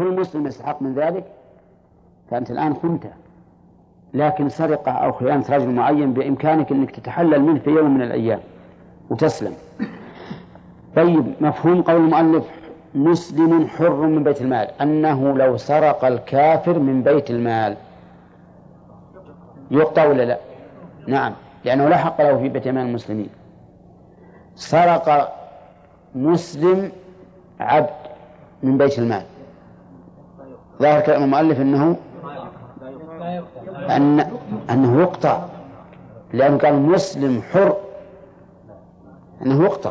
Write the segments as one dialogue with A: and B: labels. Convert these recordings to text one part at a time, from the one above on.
A: كل مسلم يستحق من ذلك؟ فأنت الآن خنته لكن سرقة أو خيانة رجل معين بإمكانك أنك تتحلل منه في يوم من الأيام وتسلم. طيب مفهوم قول المؤلف مسلم حر من بيت المال أنه لو سرق الكافر من بيت المال. يقطع ولا لا؟ نعم لأنه لا حق له في بيت مال المسلمين. سرق مسلم عبد من بيت المال. ظاهر كلام المؤلف أنه أن أنه يقطع لأنه قال مسلم حر. أنه يقطع.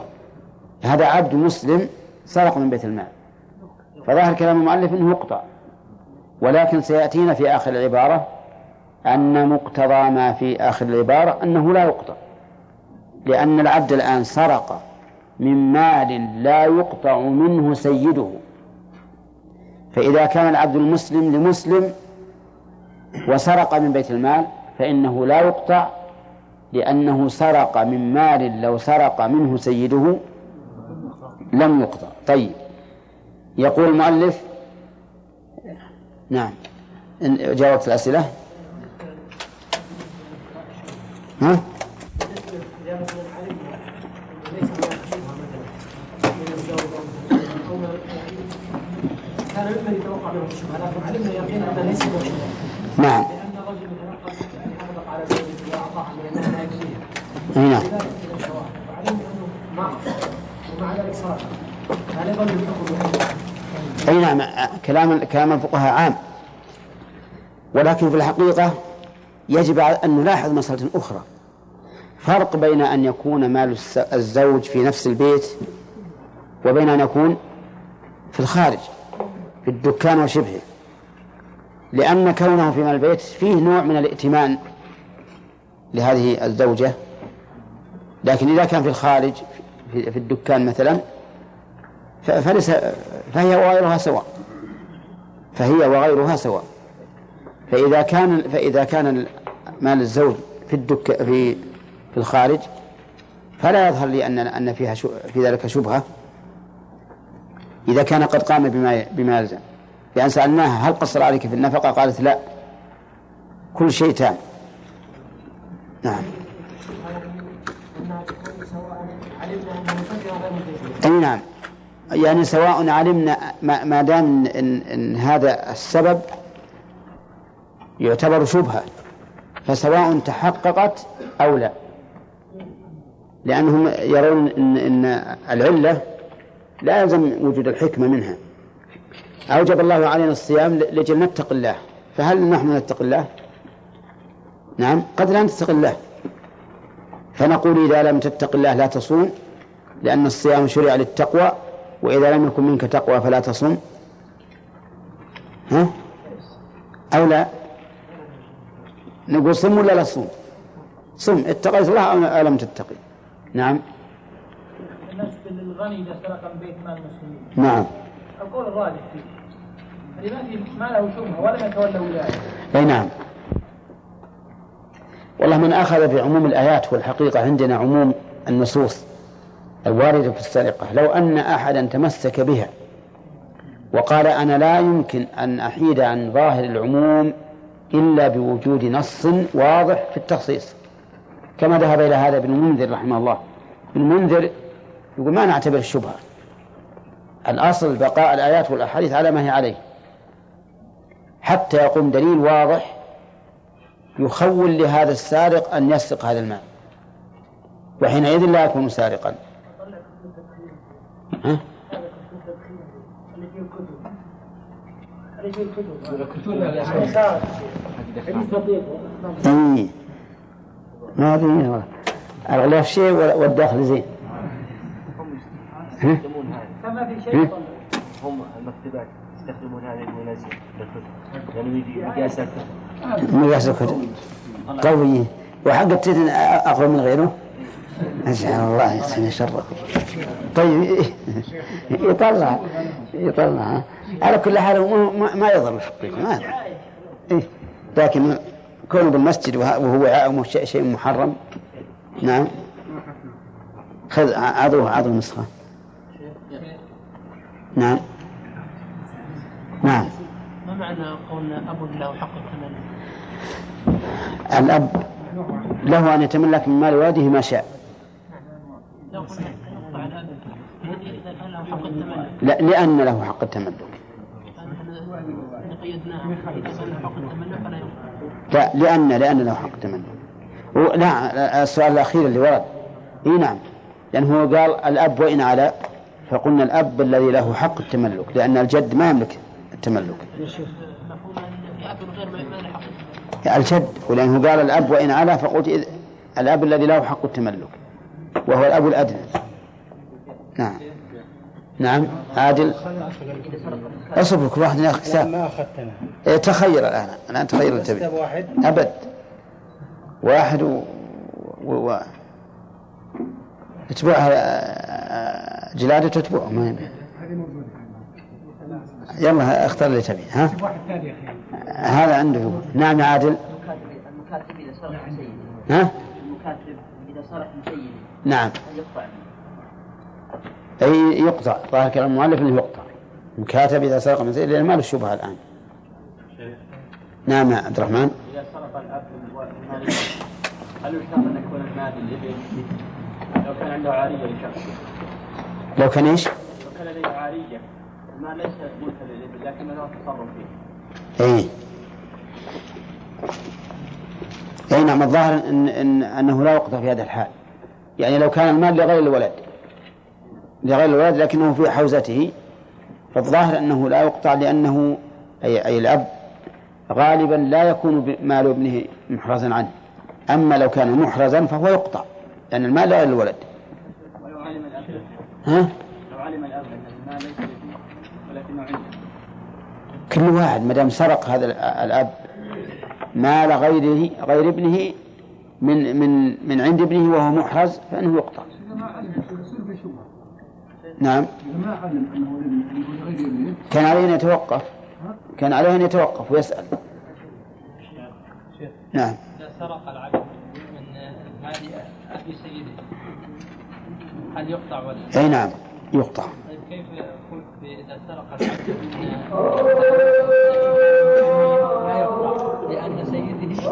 A: هذا عبد مسلم سرق من بيت المال. فظاهر كلام المؤلف أنه يقطع. ولكن سيأتينا في آخر العبارة أن مقتضى ما في آخر العبارة أنه لا يقطع. لأن العبد الآن سرق من مال لا يقطع منه سيده. فإذا كان العبد المسلم لمسلم وسرق من بيت المال فإنه لا يقطع لأنه سرق من مال لو سرق منه سيده لم يقطع. طيب. يقول المؤلف نعم. جاوبت الأسئلة. ها؟ كان ممن يتوقع له الشبهه لكن علمنا يقينا انه ليس نعم لأن الرجل مثلا قد حافظ على زوجته واعطاها من انها لا يكفيها نعم وعلمنا انه ما ومع ذلك صار هل يظل الحكم أي نعم كلام كلام الفقهاء عام. ولكن في الحقيقة يجب أن نلاحظ مسألة أخرى. فرق بين أن يكون مال الزوج في نفس البيت وبين أن يكون في الخارج في الدكان وشبهه. لأن كونه في مال البيت فيه نوع من الائتمان لهذه الزوجة. لكن إذا كان في الخارج في الدكان مثلا فليس فهي وغيرها سواء. فهي وغيرها سواء. فإذا كان فإذا كان مال الزوج في الدك في في الخارج فلا يظهر لي أن أن فيها في ذلك شبهة. إذا كان قد قام بما بما يلزم. لأن سألناها هل قصر عليك في النفقة؟ قالت لا. كل شيء تام. نعم. أي نعم. يعني سواء علمنا ما دام إن, إن هذا السبب يعتبر شبهة فسواء تحققت أو لا. لأنهم يرون إن, إن العلة لا يلزم وجود الحكمة منها. أوجب الله علينا الصيام لأجل نتق الله. فهل نحن نتق الله؟ نعم قد لا نتق الله. فنقول إذا لم تتق الله لا تصوم لأن الصيام شرع للتقوى وإذا لم يكن منك تقوى فلا تصوم. ها؟ أو لا؟ نقول صم ولا لا صوم؟ صم. اتقيت الله أو لم تتقي؟ نعم.
B: بالنسبة للغني إذا سرق من بيت مال المسلمين.
A: نعم.
B: القول الراجح فيه. ما له شبهة ولم يتولى
A: أي نعم. والله من أخذ بعموم الآيات والحقيقة عندنا عموم النصوص الواردة في السرقة لو أن أحدا تمسك بها وقال أنا لا يمكن أن أحيد عن ظاهر العموم إلا بوجود نص واضح في التخصيص. كما ذهب إلى هذا ابن المنذر رحمه الله. ابن المنذر يقول ما نعتبر الشبهة. الأصل بقاء الآيات والأحاديث على ما هي عليه. حتى يقوم دليل واضح يخول لهذا السارق أن يسرق هذا المال. وحينئذ لا يكون سارقا. ها؟ إيه. ما أدري. الغلاف شيء والداخل زين.
B: شيء
C: هم المكتبات. يستخدمون هذه المنازل يعني مقياس
A: مقياس الكتب قوي. وحق التتن أقوى من غيره؟ نسأل الله يحسن شره. طيب يطلع. يطلع. على كل حال ما يضر الحقيقة ما يضر. إيه؟ لكن كونه بالمسجد وهو شيء محرم نعم. خذ عضوه عضو نسخة. نعم. نعم.
B: ما معنى قولنا أب له حق التملك؟
A: الأب؟ له أن يتملك من مال والده ما شاء.
B: لو
A: لا لأن له حق التملك. لا لأن لأن له حق التملك. لا السؤال الأخير اللي ورد. إي نعم. لأنه هو قال الأب وإن على فقلنا الأب الذي له حق التملك لأن الجد ما يملك التملك الجد ولأنه قال الأب وإن على فقلت إذ الأب الذي له حق التملك وهو الأب الأدنى. نعم. نعم. عادل. اصبر كل واحد ياخذ كتاب
D: ما أخذتنا.
A: إيه، تخير الآن. الآن تخير اللي تبي
D: كتاب واحد؟
A: أبد. واحد و... و... و... اتبعها آه، جلادة تتبعه ما يبي يلا اختار اللي تبي ها؟ هذا عنده. نعم يا عادل.
E: المكاتب إذا صرح من سيده
A: ها؟
E: المكاتب إذا صرح من سيده
A: نعم.
E: يقطع.
A: أي يقطع. ظاهر كلام المؤلف أنه يقطع. مكاتب إذا سرق من زيد لأن ما له شبهة الآن. نعم يا عبد الرحمن.
C: إذا سرق الأب المال هل يشترط أن يكون المال للابن لو كان عنده عارية لشخص
A: لو كان إيش؟
C: لو كان لديه عارية. المال ليس ملكا للابن لكن له تصرف فيه.
A: أي. أي نعم الظاهر إن, إن أنه لا يقطع في هذا الحال. يعني لو كان المال لغير الولد. لغير الولد لكنه في حوزته. فالظاهر أنه لا يقطع لأنه أي, أي الأب غالبا لا يكون مال ابنه محرزا عنه. أما لو كان محرزا فهو يقطع لأن المال لغير الولد. ها؟
C: لو علم الأب أن المال ليس لابنه ولكنه عنده
A: كل واحد ما دام سرق هذا ال- الأب مال غيره غير ابنه من من من عند ابنه وهو محرز فإنه يقطع. نعم. كان عليه أن يتوقف. كان عليه أن يتوقف ويسأل. نعم.
B: إذا سرق العبد من مال أبي سيده هل يقطع ولا لا؟
A: أي نعم يقطع.
B: طيب كيف يكون إذا سرق العبد لا يقطع لأن سيده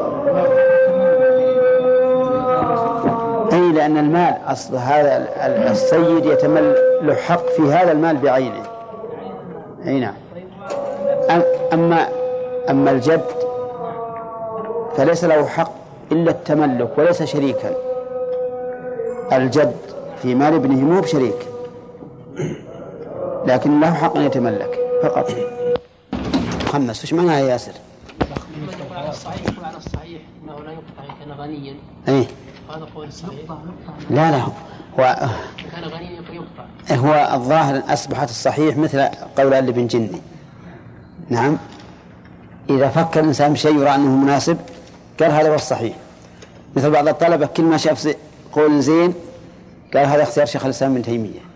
A: أي لأن المال أصل هذا ال- ال- السيد يتمل له حق في هذا المال بعينه. أي نعم. أم- أما أما الجد فليس له حق إلا التملك وليس شريكا الجد في مال ابنه مو بشريك لكن له حق أن يتملك. فقط. خمس وش معناها يا ياسر؟
B: الصحيح الصحيح انه لا يقطع ان كان غنيا
A: أي
B: هذا قول صحيح
A: لا لا هو
B: ان كان غنيا يقطع
A: هو الظاهر أصبحت الصحيح مثل قول اللي بن جني نعم. إذا فكر الإنسان بشيء يرى أنه مناسب قال هذا هو الصحيح. مثل بعض الطلبة كل ما شاف قول زين قال هذا اختيار شيخ الإسلام ابن تيمية.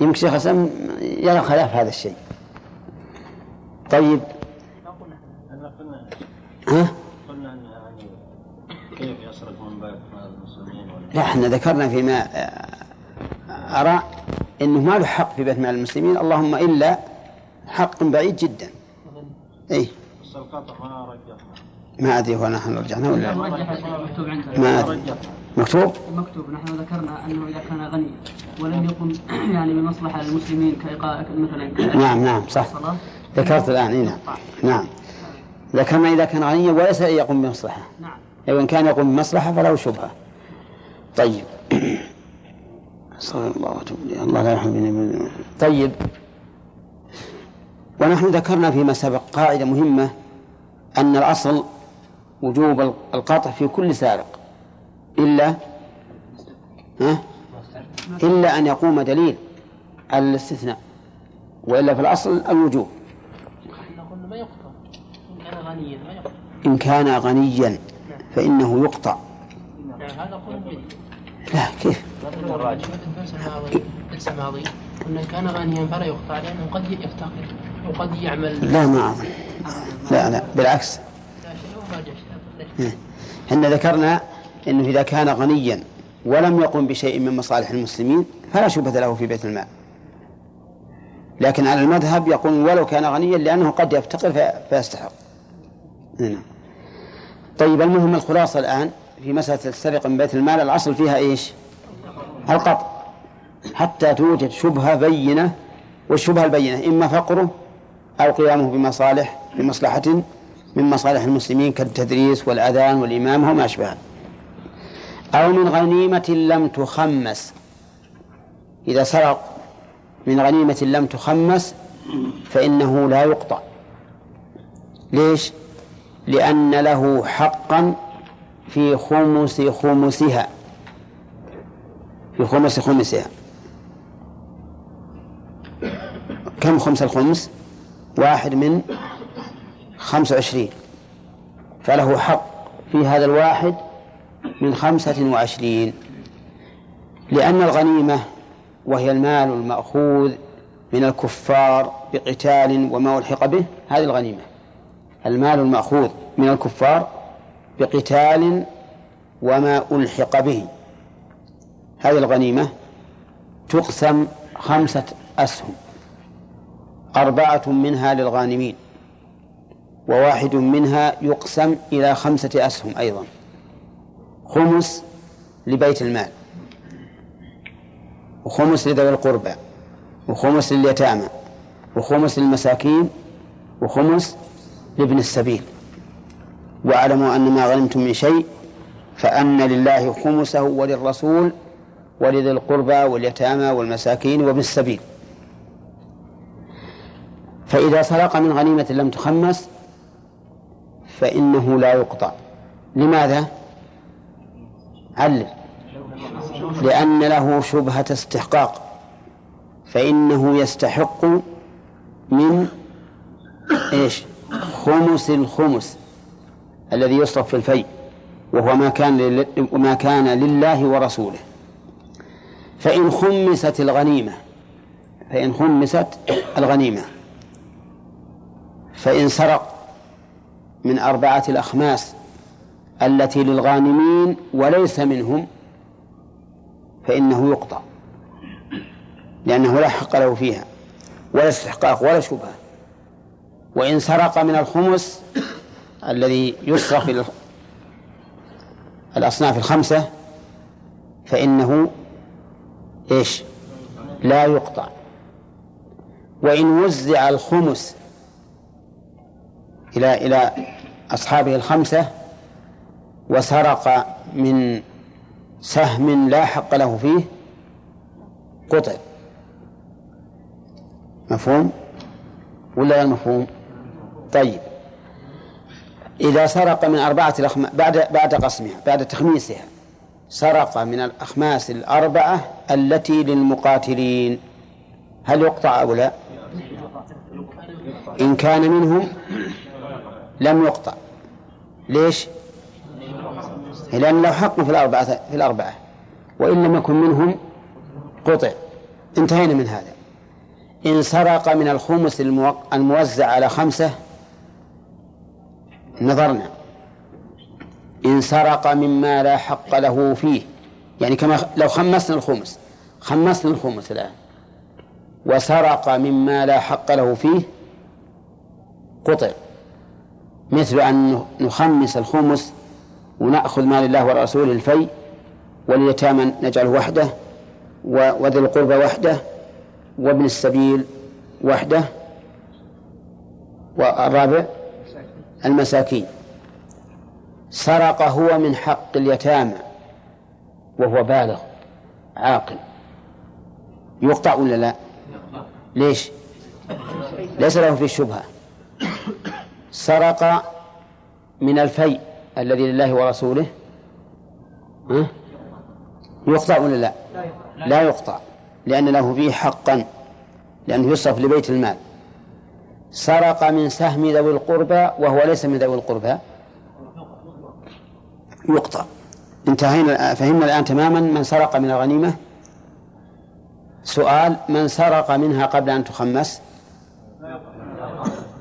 A: يمكن شيخ الإسلام يرى خلاف هذا الشيء. طيب. ها؟
F: قلنا يعني كيف يسرق من بيت المسلمين
A: لا إحنا ذكرنا فيما آه، أرى أنه ما له حق في بيت مال المسلمين اللهم إلا حق بعيد جدا.
F: القطع ما
A: أدري هو نحن رجعنا ولا ما أدري. مكتوب؟
G: مكتوب. نحن ذكرنا أنه إذا كان غني ولم يقم يعني بمصلحه للمسلمين كإقاء مثلا.
A: نعم نعم صح. ذكرت الآن إيه نعم. نعم. ذكرنا إذا كان غنيا وليس يقوم بمصلحة.
G: نعم.
A: وإن كان يقوم بمصلحة فله شبهة. طيب. صلى الله وتوب. الله لا من- طيب. ونحن ذكرنا فيما سبق قاعدة مهمة أن الأصل وجوب القطع في كل سارق. إلا ها؟ إلا أن يقوم دليل على الاستثناء وإلا في الأصل الوجوب. إن كان غنيا فإنه يقطع. لا كيف؟
B: قلنا كان غنيا فلا يقطع لأنه قد يفتقر وقد يعمل
A: لا ما أظن. لا لا بالعكس.
B: شيء
A: إحنا ذكرنا إنه إذا كان غنيا ولم يقم بشيء من مصالح المسلمين فلا شبهة له في بيت المال. لكن على المذهب يقول ولو كان غنيا لأنه قد يفتقر في- فيستحق. نعم. طيب المهم الخلاصة الآن في مسألة السرقة من بيت المال الأصل فيها إيش؟ القطع. حتى توجد شبهة بينة والشبهة البينة إما فقره أو قيامه بمصالح بمصلحة من مصالح المسلمين كالتدريس والأذان والإمامة وما أشبه أو من غنيمة لم تخمس. إذا سرق من غنيمة لم تخمس فإنه لا يقطع. ليش؟ لأن له حقا في خمس خمسها. في خمس خمسها. كم خمس الخمس؟ واحد من خمس وعشرين. فله حق في هذا الواحد من خمسة وعشرين. لأن الغنيمة وهي المال المأخوذ من الكفار بقتال وما ألحق به هذه الغنيمة. المال المأخوذ من الكفار بقتال وما ألحق به. هذه الغنيمة تقسم خمسة أسهم. أربعة منها للغانمين وواحد منها يقسم إلى خمسة أسهم أيضا. خمس لبيت المال وخمس لذوي القربى وخمس لليتامى وخمس للمساكين وخمس لابن السبيل. واعلموا أن ما غنمتم من شيء فأن لله خمسه وللرسول ولذي القربى واليتامى والمساكين وابن السبيل. فإذا سرق من غنيمة لم تخمس فإنه لا يقطع. لماذا؟ علل لأن له شبهة استحقاق فإنه يستحق من إيش؟ خمس الخمس الذي يصرف في الفيء وهو ما كان. ما كان لله ورسوله فإن خمست الغنيمة فإن خمست الغنيمة فإن سرق من أربعة الأخماس التي للغانمين وليس منهم فإنه يقطع لأنه لا حق له فيها ولا استحقاق ولا شبهة. وإن سرق من الخمس الذي يصرف إلى الأصناف الخمسة فإنه إيش؟ لا يقطع وإن وزع الخمس إلى إلى أصحابه الخمسة وسرق من سهم لا حق له فيه قطع. مفهوم؟ ولا غير مفهوم؟ طيب. إذا سرق من أربعة الأخماس بعد بعد قسمها بعد تخميسها سرق من الأخماس الأربعة التي للمقاتلين. هل يقطع أو لا؟ إن كان منهم لم يقطع. ليش؟ لأن له حق في الأربعة في الأربعة. وإن لم يكن منهم قطع. انتهينا من هذا. إن سرق من الخمس الموزع على خمسة نظرنا. إن سرق مما لا حق له فيه. يعني كما لو خمسنا الخمس. خمسنا الخمس الآن. وسرق مما لا حق له فيه قطع. مثل أن نخمس الخمس ونأخذ مال الله ورسوله الفي واليتامى نجعله وحده وذي القربى وحده وابن السبيل وحده والرابع المساكين. سرق هو من حق اليتامى وهو بالغ عاقل. يقطع ولا لا؟ ليش؟ ليس له فيه شبهة سرق من الفيء. الذي لله ورسوله ها؟ يقطع ولا لا؟ لا يقطع لأن له فيه حقا لأنه يصرف لبيت المال. سرق من سهم ذوي القربى وهو ليس من ذوي القربى. يقطع. انتهينا فهمنا الآن تماما من سرق من الغنيمة؟ سؤال من سرق منها قبل أن تخمس؟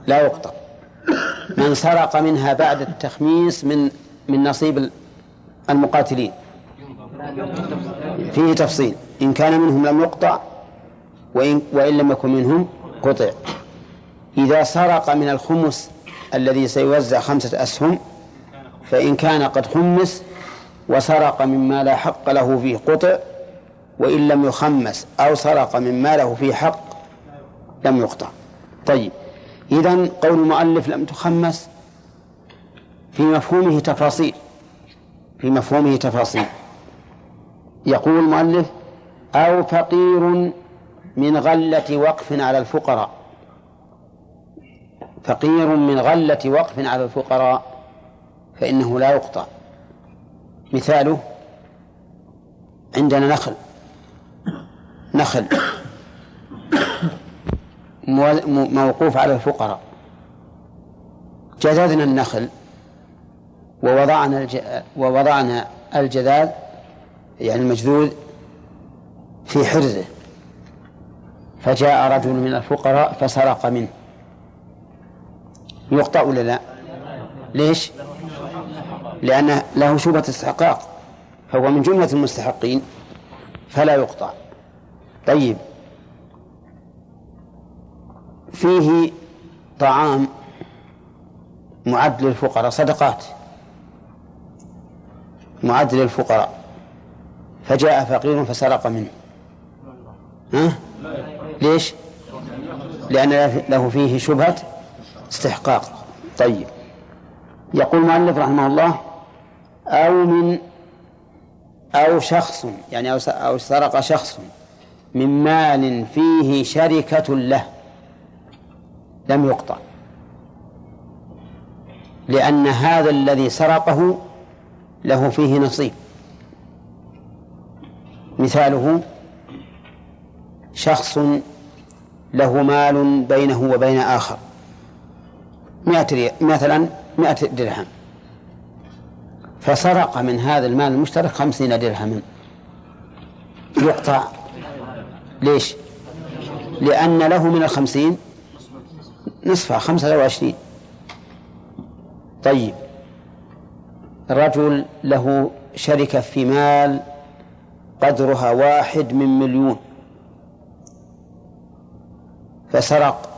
A: لا يقطع. من سرق منها بعد التخميس من من نصيب المقاتلين. فيه تفصيل. إن كان منهم لم يقطع وإن, وإن لم يكن منهم قطع. إذا سرق من الخمس الذي سيوزع خمسة أسهم فإن كان قد خمس وسرق مما لا حق له فيه قطع وإن لم يخمس أو سرق مما له فيه حق لم يقطع. طيب. إذا قول المؤلف لم تخمس في مفهومه تفاصيل في مفهومه تفاصيل. يقول المؤلف أو فقير من غلة وقف على الفقراء. فقير من غلة وقف على الفقراء فإنه لا يقطع. مثاله عندنا نخل. نخل. موقوف على الفقراء. جذذنا النخل ووضعنا الج... ووضعنا الجذاذ يعني المجذوذ في حرزه. فجاء رجل من الفقراء فسرق منه. يقطع ولا لا؟ ليش؟ لأن له شبهة استحقاق. فهو من جملة المستحقين فلا يقطع. طيب. فيه طعام معد للفقراء صدقات. معد للفقراء. فجاء فقير فسرق منه. ها؟ ليش؟ لأن له فيه شبهة استحقاق. طيب. يقول المؤلف رحمه الله أو من أو شخص يعني أو سرق شخص من مال فيه شركة له. لم يقطع. لأن هذا الذي سرقه له فيه نصيب. مثاله شخص له مال بينه وبين آخر. مئة مثلا مئة درهم. فسرق من هذا المال المشترك خمسين درهما. يقطع. ليش؟ لأن له من الخمسين نصفها خمسة وعشرين. طيب. رجل له شركة في مال قدرها واحد من مليون. فسرق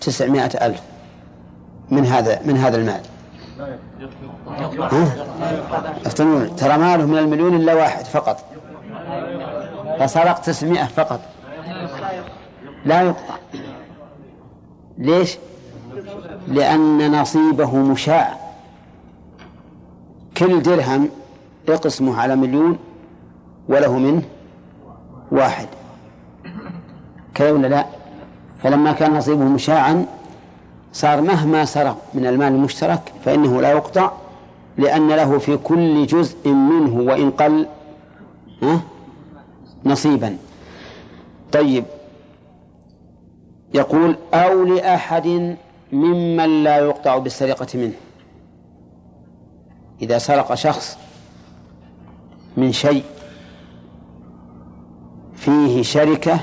A: تسعمائة ألف من هذا من هذا المال. أفتنون. ترى ماله من المليون إلا واحد فقط. فسرق تسعمائة فقط. لا يقطع. ليش؟ لأن نصيبه مشاع. كل درهم يقسمه على مليون وله منه واحد. كذا ولا لا؟ فلما كان نصيبه مشاعا صار مهما سرق من المال المشترك فإنه لا يقطع لأن له في كل جزء منه وإن قل نصيبا. طيب يقول أو لأحد ممن لا يقطع بالسرقة منه. إذا سرق شخص من شيء فيه شركة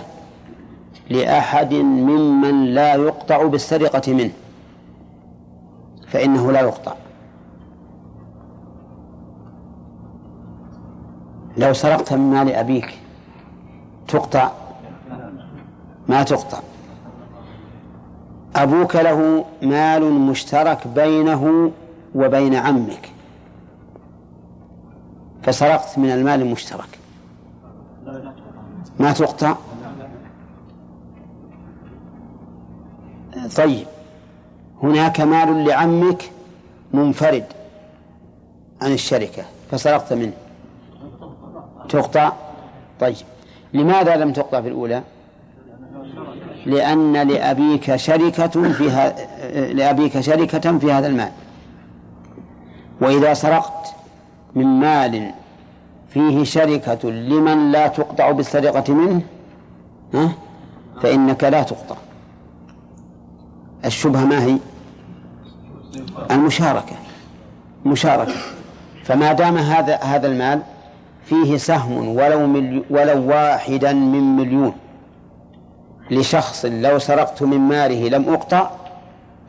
A: لأحد ممن لا يقطع بالسرقة منه فإنه لا يقطع. لو سرقت من مال أبيك تقطع؟ ما تقطع. أبوك له مال مشترك بينه وبين عمك. فسرقت من المال المشترك. ما تقطع؟ طيب. هناك مال لعمك منفرد عن الشركة فسرقت منه. تقطع؟ طيب. لماذا لم تقطع في الأولى؟ لأن لأبيك شركة في لأبيك شركة في هذا المال. وإذا سرقت من مال فيه شركة لمن لا تقطع بالسرقة منه ها؟ فإنك لا تقطع. الشبهة ما هي؟ المشاركة. مشاركة. فما دام هذا هذا المال فيه سهم ولو ولو واحدا من مليون لشخص لو سرقت من ماله لم أقطع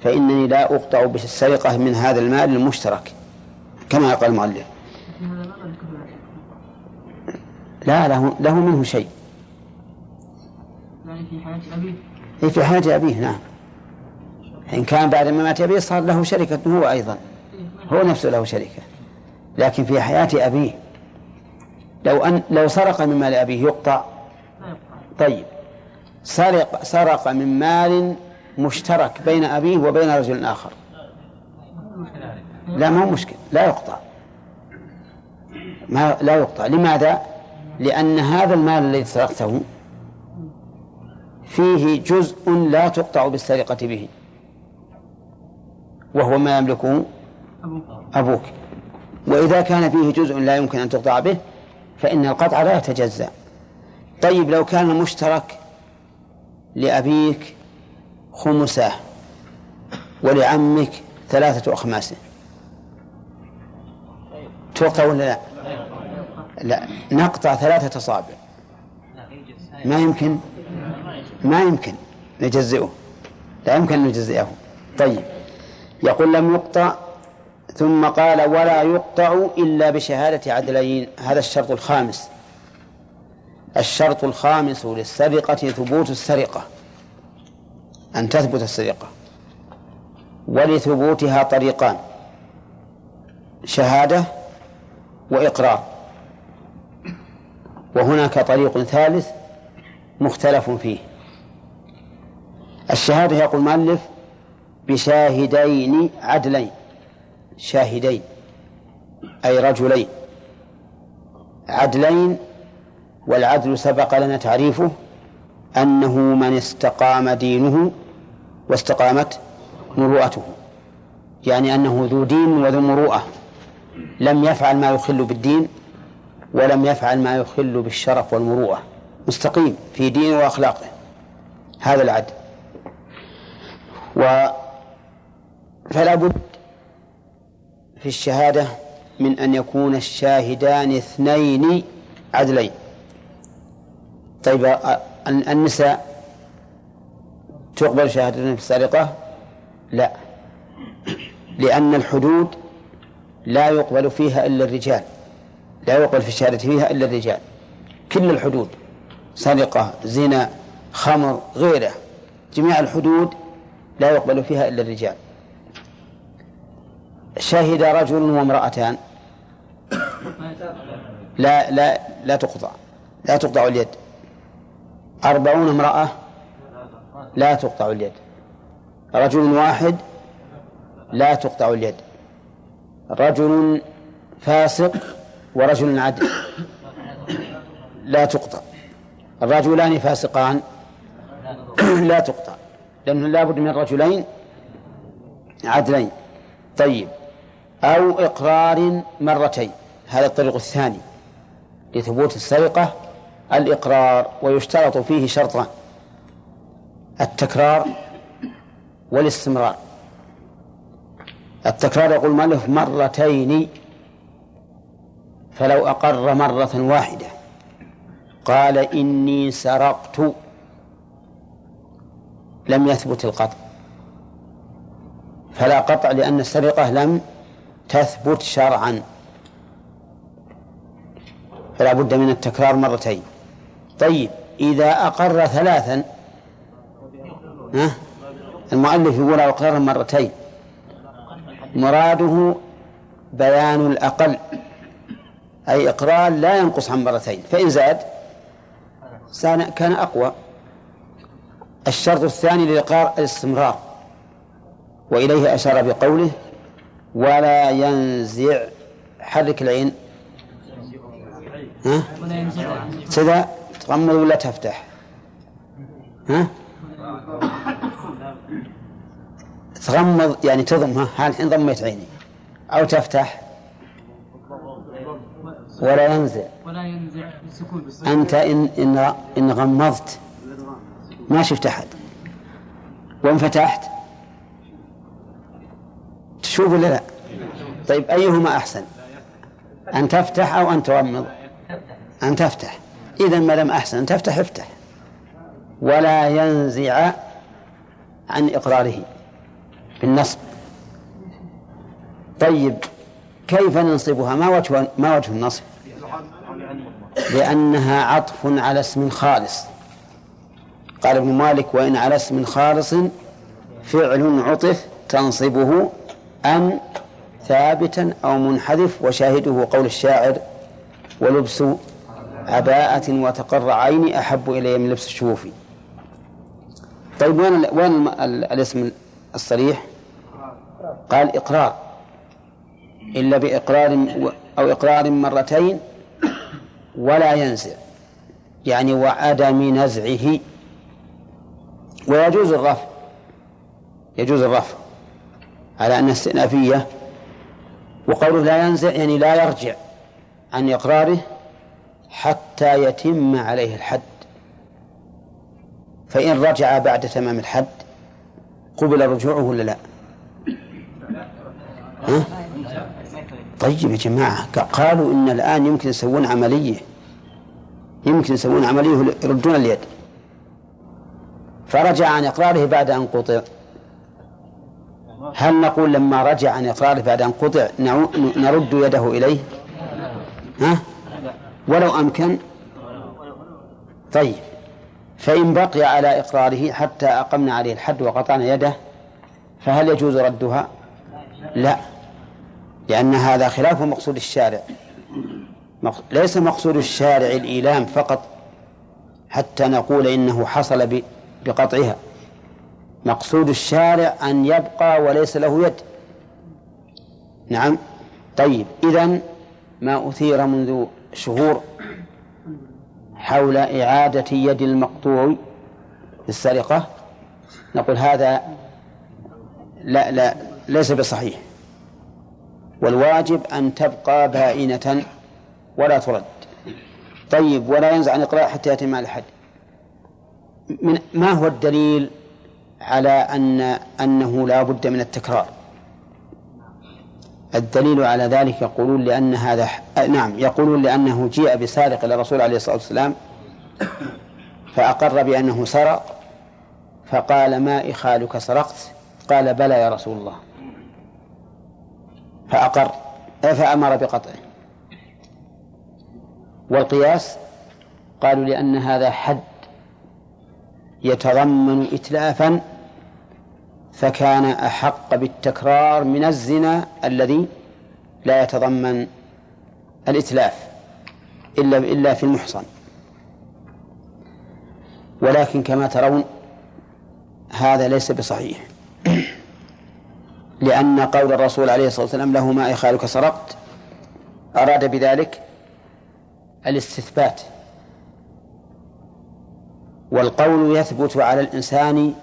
A: فإنني لا أقطع بالسرقة من هذا المال المشترك كما قال المؤلف. لا له له منه شيء.
G: يعني في حياة أبيه.
A: هي في حياة أبيه نعم. إن كان بعد ما مات أبيه صار له شركة هو أيضا. هو نفسه له شركة. لكن في حياة أبيه لو أن لو سرق من مال أبيه يقطع. طيب. سرق سرق من مال مشترك بين أبيه وبين رجل آخر. لا ما هو مشكل لا يقطع. ما لا يقطع. لماذا؟ لأن هذا المال الذي سرقته فيه جزء لا تقطع بالسرقة به وهو ما يملكه
G: أبوك.
A: وإذا كان فيه جزء لا يمكن أن تقطع به فإن القطع لا يتجزأ. طيب لو كان المشترك لأبيك خمساه ولعمك ثلاثة أخماسه تقطع ولا لا؟ لا. نقطع ثلاثة أصابع. ما يمكن؟ ما يمكن نجزئه. لا يمكن أن نجزئه. طيب. يقول لم يقطع ثم قال ولا يقطع إلا بشهادة عدلين. هذا الشرط الخامس. الشرط الخامس للسرقة ثبوت السرقة أن تثبت السرقة ولثبوتها طريقان شهادة وإقرار. وهناك طريق ثالث مختلف فيه. الشهادة يقول المؤلف بشاهدين عدلين شاهدين أي رجلين عدلين والعدل سبق لنا تعريفه أنه من استقام دينه واستقامت مروءته. يعني أنه ذو دين وذو مروءة. لم يفعل ما يخل بالدين ولم يفعل ما يخل بالشرف والمروءة. مستقيم في دينه وأخلاقه. هذا العدل. و فلا بد في الشهادة من أن يكون الشاهدان اثنين عدلين. طيب النساء تقبل شهادتهن في السرقة لا. لأن الحدود لا يقبل فيها إلا الرجال. لا يقبل في الشهادة فيها إلا الرجال. كل الحدود سرقة زنا خمر غيره جميع الحدود لا يقبل فيها إلا الرجال. شهد رجل وامرأتان. لا لا لا تقطع. لا تقطع اليد. أربعون امرأة لا تقطع اليد. رجل واحد لا تقطع اليد. رجل فاسق ورجل عدل لا تقطع. الرجلان فاسقان لا تقطع لأنه لا بد من رجلين عدلين. طيب أو إقرار مرتين. هذا الطريق الثاني لثبوت السرقة الإقرار ويشترط فيه شرطان التكرار والاستمرار. التكرار يقول المؤلف مرتين فلو أقر مرة واحدة. قال إني سرقت لم يثبت القطع. فلا قطع لأن السرقة لم تثبت شرعا. فلا بد من التكرار مرتين. طيب إذا أقر ثلاثا ها؟ المؤلف يقول أقر مرتين. مراده بيان الأقل أي إقرار لا ينقص عن مرتين. فإن زاد كان أقوى. الشرط الثاني للإقرار الاستمرار وإليه أشار بقوله ولا ينزع حرك العين. ها؟ كذا تغمض ولا تفتح؟ ها؟ تغمض يعني تضم ها؟ الحين ضميت عيني؟ أو تفتح؟ ولا ينزع.
G: ولا ينزع بالسكون
A: أنت إن إن إن غمضت. ما شفت أحد. وإن فتحت تشوف ولا لا؟ طيب أيهما أحسن؟ أن تفتح أو أن تغمض؟ أن تفتح. إذا ما دام أحسن تفتح افتح. ولا ينزع عن إقراره بالنصب طيب كيف ننصبها؟ ما وجه ما وجه النصب؟ لأنها عطف على اسم خالص. قال ابن مالك وإن على اسم خالص فعل عطف تنصبه أن ثابتا أو منحذف وشاهده قول الشاعر ولبس عباءة وتقر عيني أحب إلي من لبس الشوف طيب وين وين ال ال الاسم الصريح؟ قال إقرار. إلا بإقرار أو إقرار مرتين ولا ينزع. يعني وعدم نزعه. ويجوز الرفع. يجوز الرفع على أن استئنافية وقوله لا ينزع يعني لا يرجع عن إقراره. حتى يتم عليه الحد. فإن رجع بعد تمام الحد قبل رجوعه ولا لا؟ ها؟ طيب يا جماعة قالوا إن الآن يمكن يسوون عملية. يمكن يسوون عملية يردون اليد. فرجع عن إقراره بعد أن قطع. هل نقول لما رجع عن إقراره بعد أن قطع نرد يده إليه؟ ها؟ ولو أمكن. طيب. فإن بقي على إقراره حتى أقمنا عليه الحد وقطعنا يده فهل يجوز ردها؟ لا. لأن هذا خلاف مقصود الشارع. ليس مقصود الشارع الإيلام فقط حتى نقول إنه حصل بقطعها. مقصود الشارع أن يبقى وليس له يد. نعم. طيب. إذن ما أثير منذ شهور حول إعادة يد المقطوع للسرقة نقول هذا لا لا ليس بصحيح. والواجب أن تبقى بائنة ولا ترد. طيب ولا ينزع عن إقراء حتى يتم على الحد من ما هو الدليل على أن أنه لا بد من التكرار؟ الدليل على ذلك يقولون لأن هذا ح- نعم يقولون لأنه جيء بسارق إلى الرسول عليه الصلاة والسلام فأقر بأنه سرق فقال ما إخالك سرقت؟ قال بلى يا رسول الله. فأقر فأمر بقطعه. والقياس قالوا لأن هذا حد يتضمن إتلافا فكان أحق بالتكرار من الزنا الذي لا يتضمن الإتلاف إلا إلا في المحصن. ولكن كما ترون هذا ليس بصحيح. لأن قول الرسول عليه الصلاة والسلام له ما إخالك سرقت أراد بذلك الاستثبات. والقول يثبت على الإنسان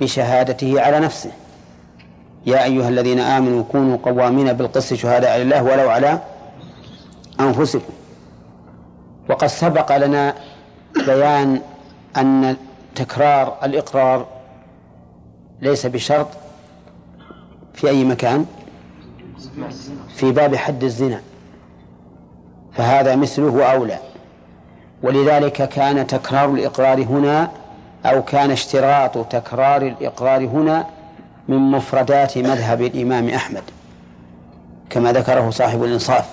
A: بشهادته على نفسه. يا أيها الذين آمنوا كونوا قوامين بالقسط شهداء لله ولو على أنفسكم. وقد سبق لنا بيان أن تكرار الإقرار ليس بشرط في أي مكان في باب حد الزنا. فهذا مثله أولى. ولذلك كان تكرار الإقرار هنا أو كان اشتراط تكرار الإقرار هنا من مفردات مذهب الإمام أحمد كما ذكره صاحب الإنصاف.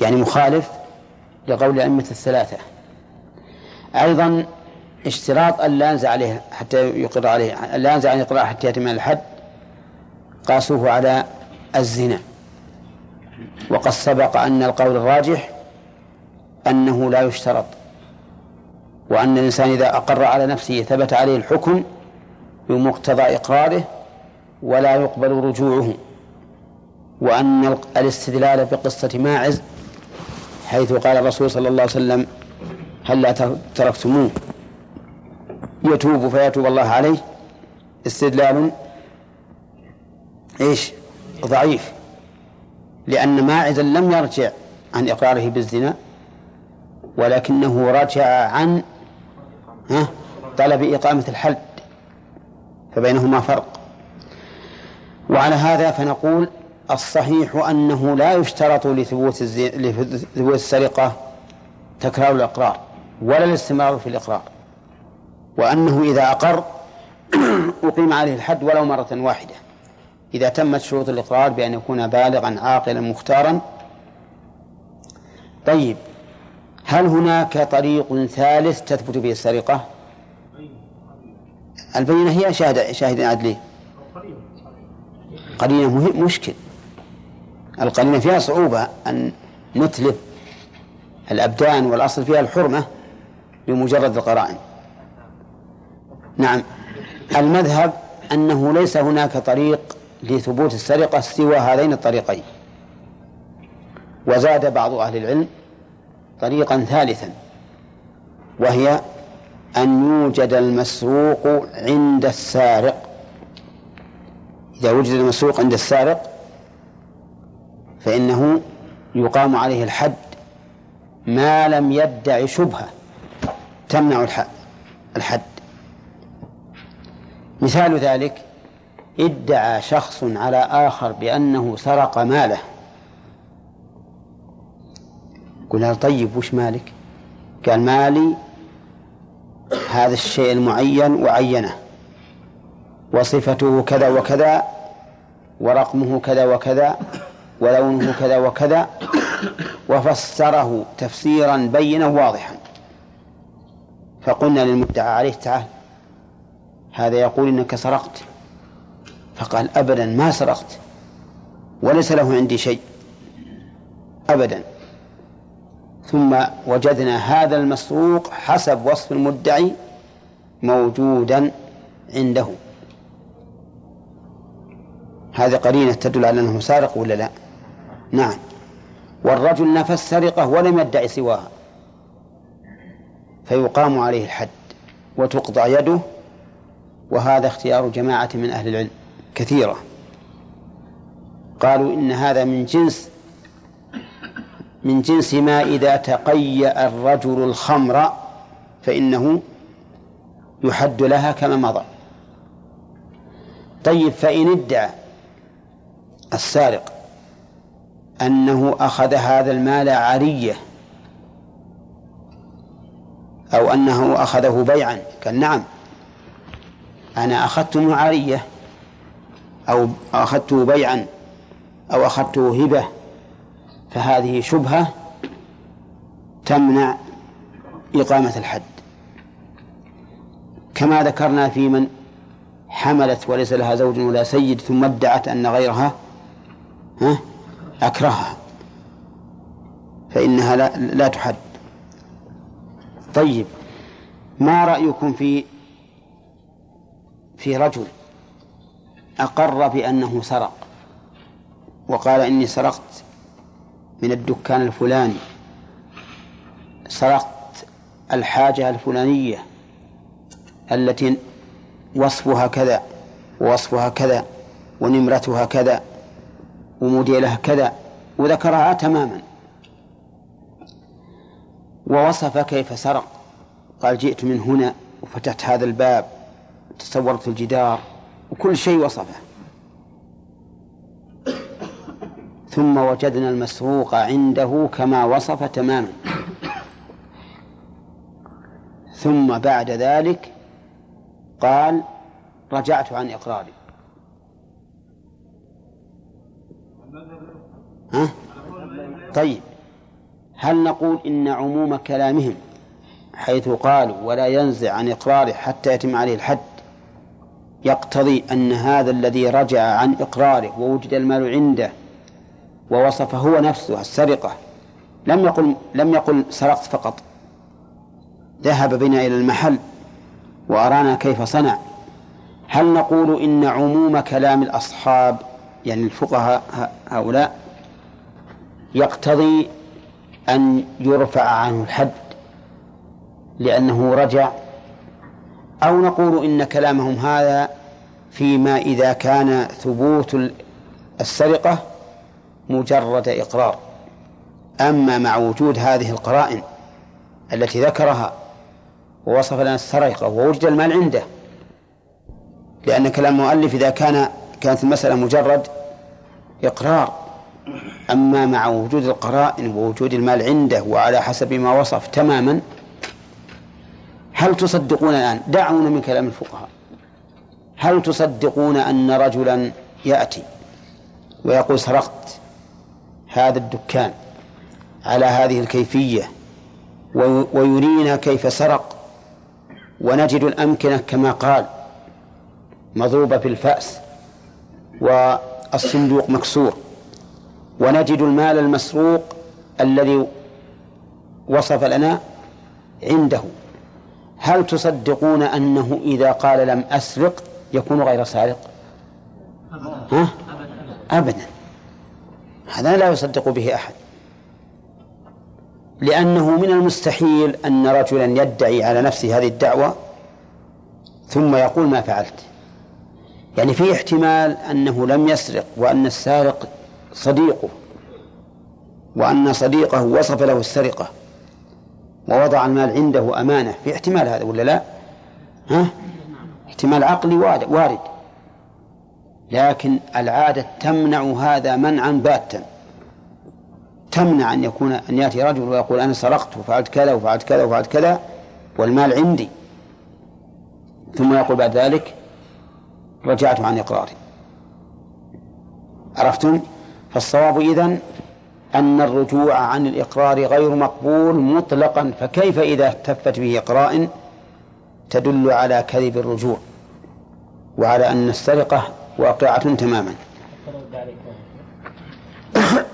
A: يعني مخالف لقول الأئمة الثلاثة. أيضا اشتراط أن لا ينزع عليه حتى يقر عليه أن لا ينزع عن الإقرار حتى يتم الحد قاسوه على الزنا. وقد سبق أن القول الراجح أنه لا يشترط. وأن الإنسان إذا أقر على نفسه ثبت عليه الحكم بمقتضى إقراره ولا يقبل رجوعه وأن الاستدلال بقصة ماعز حيث قال الرسول صلى الله عليه وسلم هلا تركتموه؟ يتوب فيتوب الله عليه. استدلال إيش؟ ضعيف لأن ماعزا لم يرجع عن إقراره بالزنا ولكنه رجع عن ها؟ طلب إقامة الحد فبينهما فرق. وعلى هذا فنقول الصحيح أنه لا يشترط لثبوت. لثبوت السرقة تكرار الإقرار ولا الاستمرار في الإقرار. وأنه إذا أقر أقيم عليه الحد ولو مرة واحدة. إذا تمت شروط الإقرار بأن يكون بالغا عاقلا مختارا. طيب هل هناك طريق ثالث تثبت به السرقة؟ البينة هي شاهد شاهد عدلين قرينة مشكل. القرينة فيها صعوبة أن نتلف الأبدان والأصل فيها الحرمة بمجرد القرائن. نعم. المذهب أنه ليس هناك طريق لثبوت السرقة سوى هذين الطريقين. وزاد بعض أهل العلم طريقا ثالثا وهي أن يوجد المسروق عند السارق. إذا وجد المسروق عند السارق فإنه يقام عليه الحد ما لم يدع شبهة تمنع الحد. مثال ذلك ادعى شخص على آخر بأنه سرق ماله. قلنا طيب وش مالك؟ قال مالي هذا الشيء المعين وعينه. وصفته كذا وكذا ورقمه كذا وكذا ولونه كذا وكذا وفسره تفسيرا بينا واضحا. فقلنا للمدعى عليه تعال هذا يقول إنك سرقت. فقال ابدا ما سرقت وليس له عندي شيء. ابدا. ثم وجدنا هذا المسروق حسب وصف المدعي موجودا عنده. هذه قرينة تدل على أنه سارق ولا لا؟ نعم. والرجل نفى السرقة ولم يدعي سواها. فيقام عليه الحد وتقطع يده وهذا اختيار جماعة من أهل العلم كثيرة. قالوا إن هذا من جنس من جنس ما إذا تقيأ الرجل الخمر فإنه يحد لها كما مضى. طيب فإن ادعى السارق أنه أخذ هذا المال عارية أو أنه أخذه بيعا قال نعم أنا أخذته عارية أو أخذته بيعا أو أخذته هبة فهذه شبهة تمنع إقامة الحد. كما ذكرنا في من حملت وليس لها زوج ولا سيد ثم ادعت أن غيرها ها أكرهها. فإنها لا, لا تحد. طيب ما رأيكم في في رجل أقر بأنه سرق وقال إني سرقت؟ من الدكان الفلاني. سرقت الحاجة الفلانية التي وصفها كذا ووصفها كذا ونمرتها كذا وموديلها كذا وذكرها تماما. ووصف كيف سرق. قال جئت من هنا وفتحت هذا الباب تصورت الجدار وكل شيء وصفه. ثم وجدنا المسروق عنده كما وصف تماما. ثم بعد ذلك قال رجعت عن إقراري. ها؟ طيب. هل نقول إن عموم كلامهم حيث قالوا ولا ينزع عن إقراره حتى يتم عليه الحد يقتضي أن هذا الذي رجع عن إقراره ووجد المال عنده ووصف هو نفسه السرقة. لم يقل لم يقل سرقت فقط. ذهب بنا إلى المحل وأرانا كيف صنع. هل نقول إن عموم كلام الأصحاب يعني الفقهاء هؤلاء يقتضي أن يرفع عنه الحد لأنه رجع؟ أو نقول إن كلامهم هذا فيما إذا كان ثبوت السرقة مجرد إقرار. أما مع وجود هذه القرائن التي ذكرها ووصف لنا السرقة ووجد المال عنده لأن كلام المؤلف إذا كان كانت المسألة مجرد إقرار. أما مع وجود القرائن ووجود المال عنده وعلى حسب ما وصف تماما هل تصدقون الآن؟ دعونا من كلام الفقهاء. هل تصدقون أن رجلا يأتي ويقول سرقت؟ هذا الدكان على هذه الكيفية ويرينا كيف سرق ونجد الأمكنة كما قال مضروبة في الفأس والصندوق مكسور ونجد المال المسروق الذي وصف لنا عنده. هل تصدقون أنه إذا قال لم أسرق يكون غير سارق؟ ها؟ أبدا. هذا لا يصدق به أحد. لأنه من المستحيل أن رجلا يدعي على نفسه هذه الدعوة ثم يقول ما فعلت. يعني في احتمال أنه لم يسرق وأن السارق صديقه وأن صديقه وصف له السرقة ووضع المال عنده أمانة. في احتمال هذا ولا لا؟ ها؟ احتمال عقلي وارد. لكن العادة تمنع هذا منعا باتا. تمنع أن يكون أن يأتي رجل ويقول أنا سرقت وفعلت كذا وفعلت كذا وفعلت كذا والمال عندي. ثم يقول بعد ذلك رجعت عن إقراري. عرفتم؟ فالصواب إذن أن الرجوع عن الإقرار غير مقبول مطلقا. فكيف إذا احتفت به إقراء تدل على كذب الرجوع وعلى أن السرقة واقعة تماما.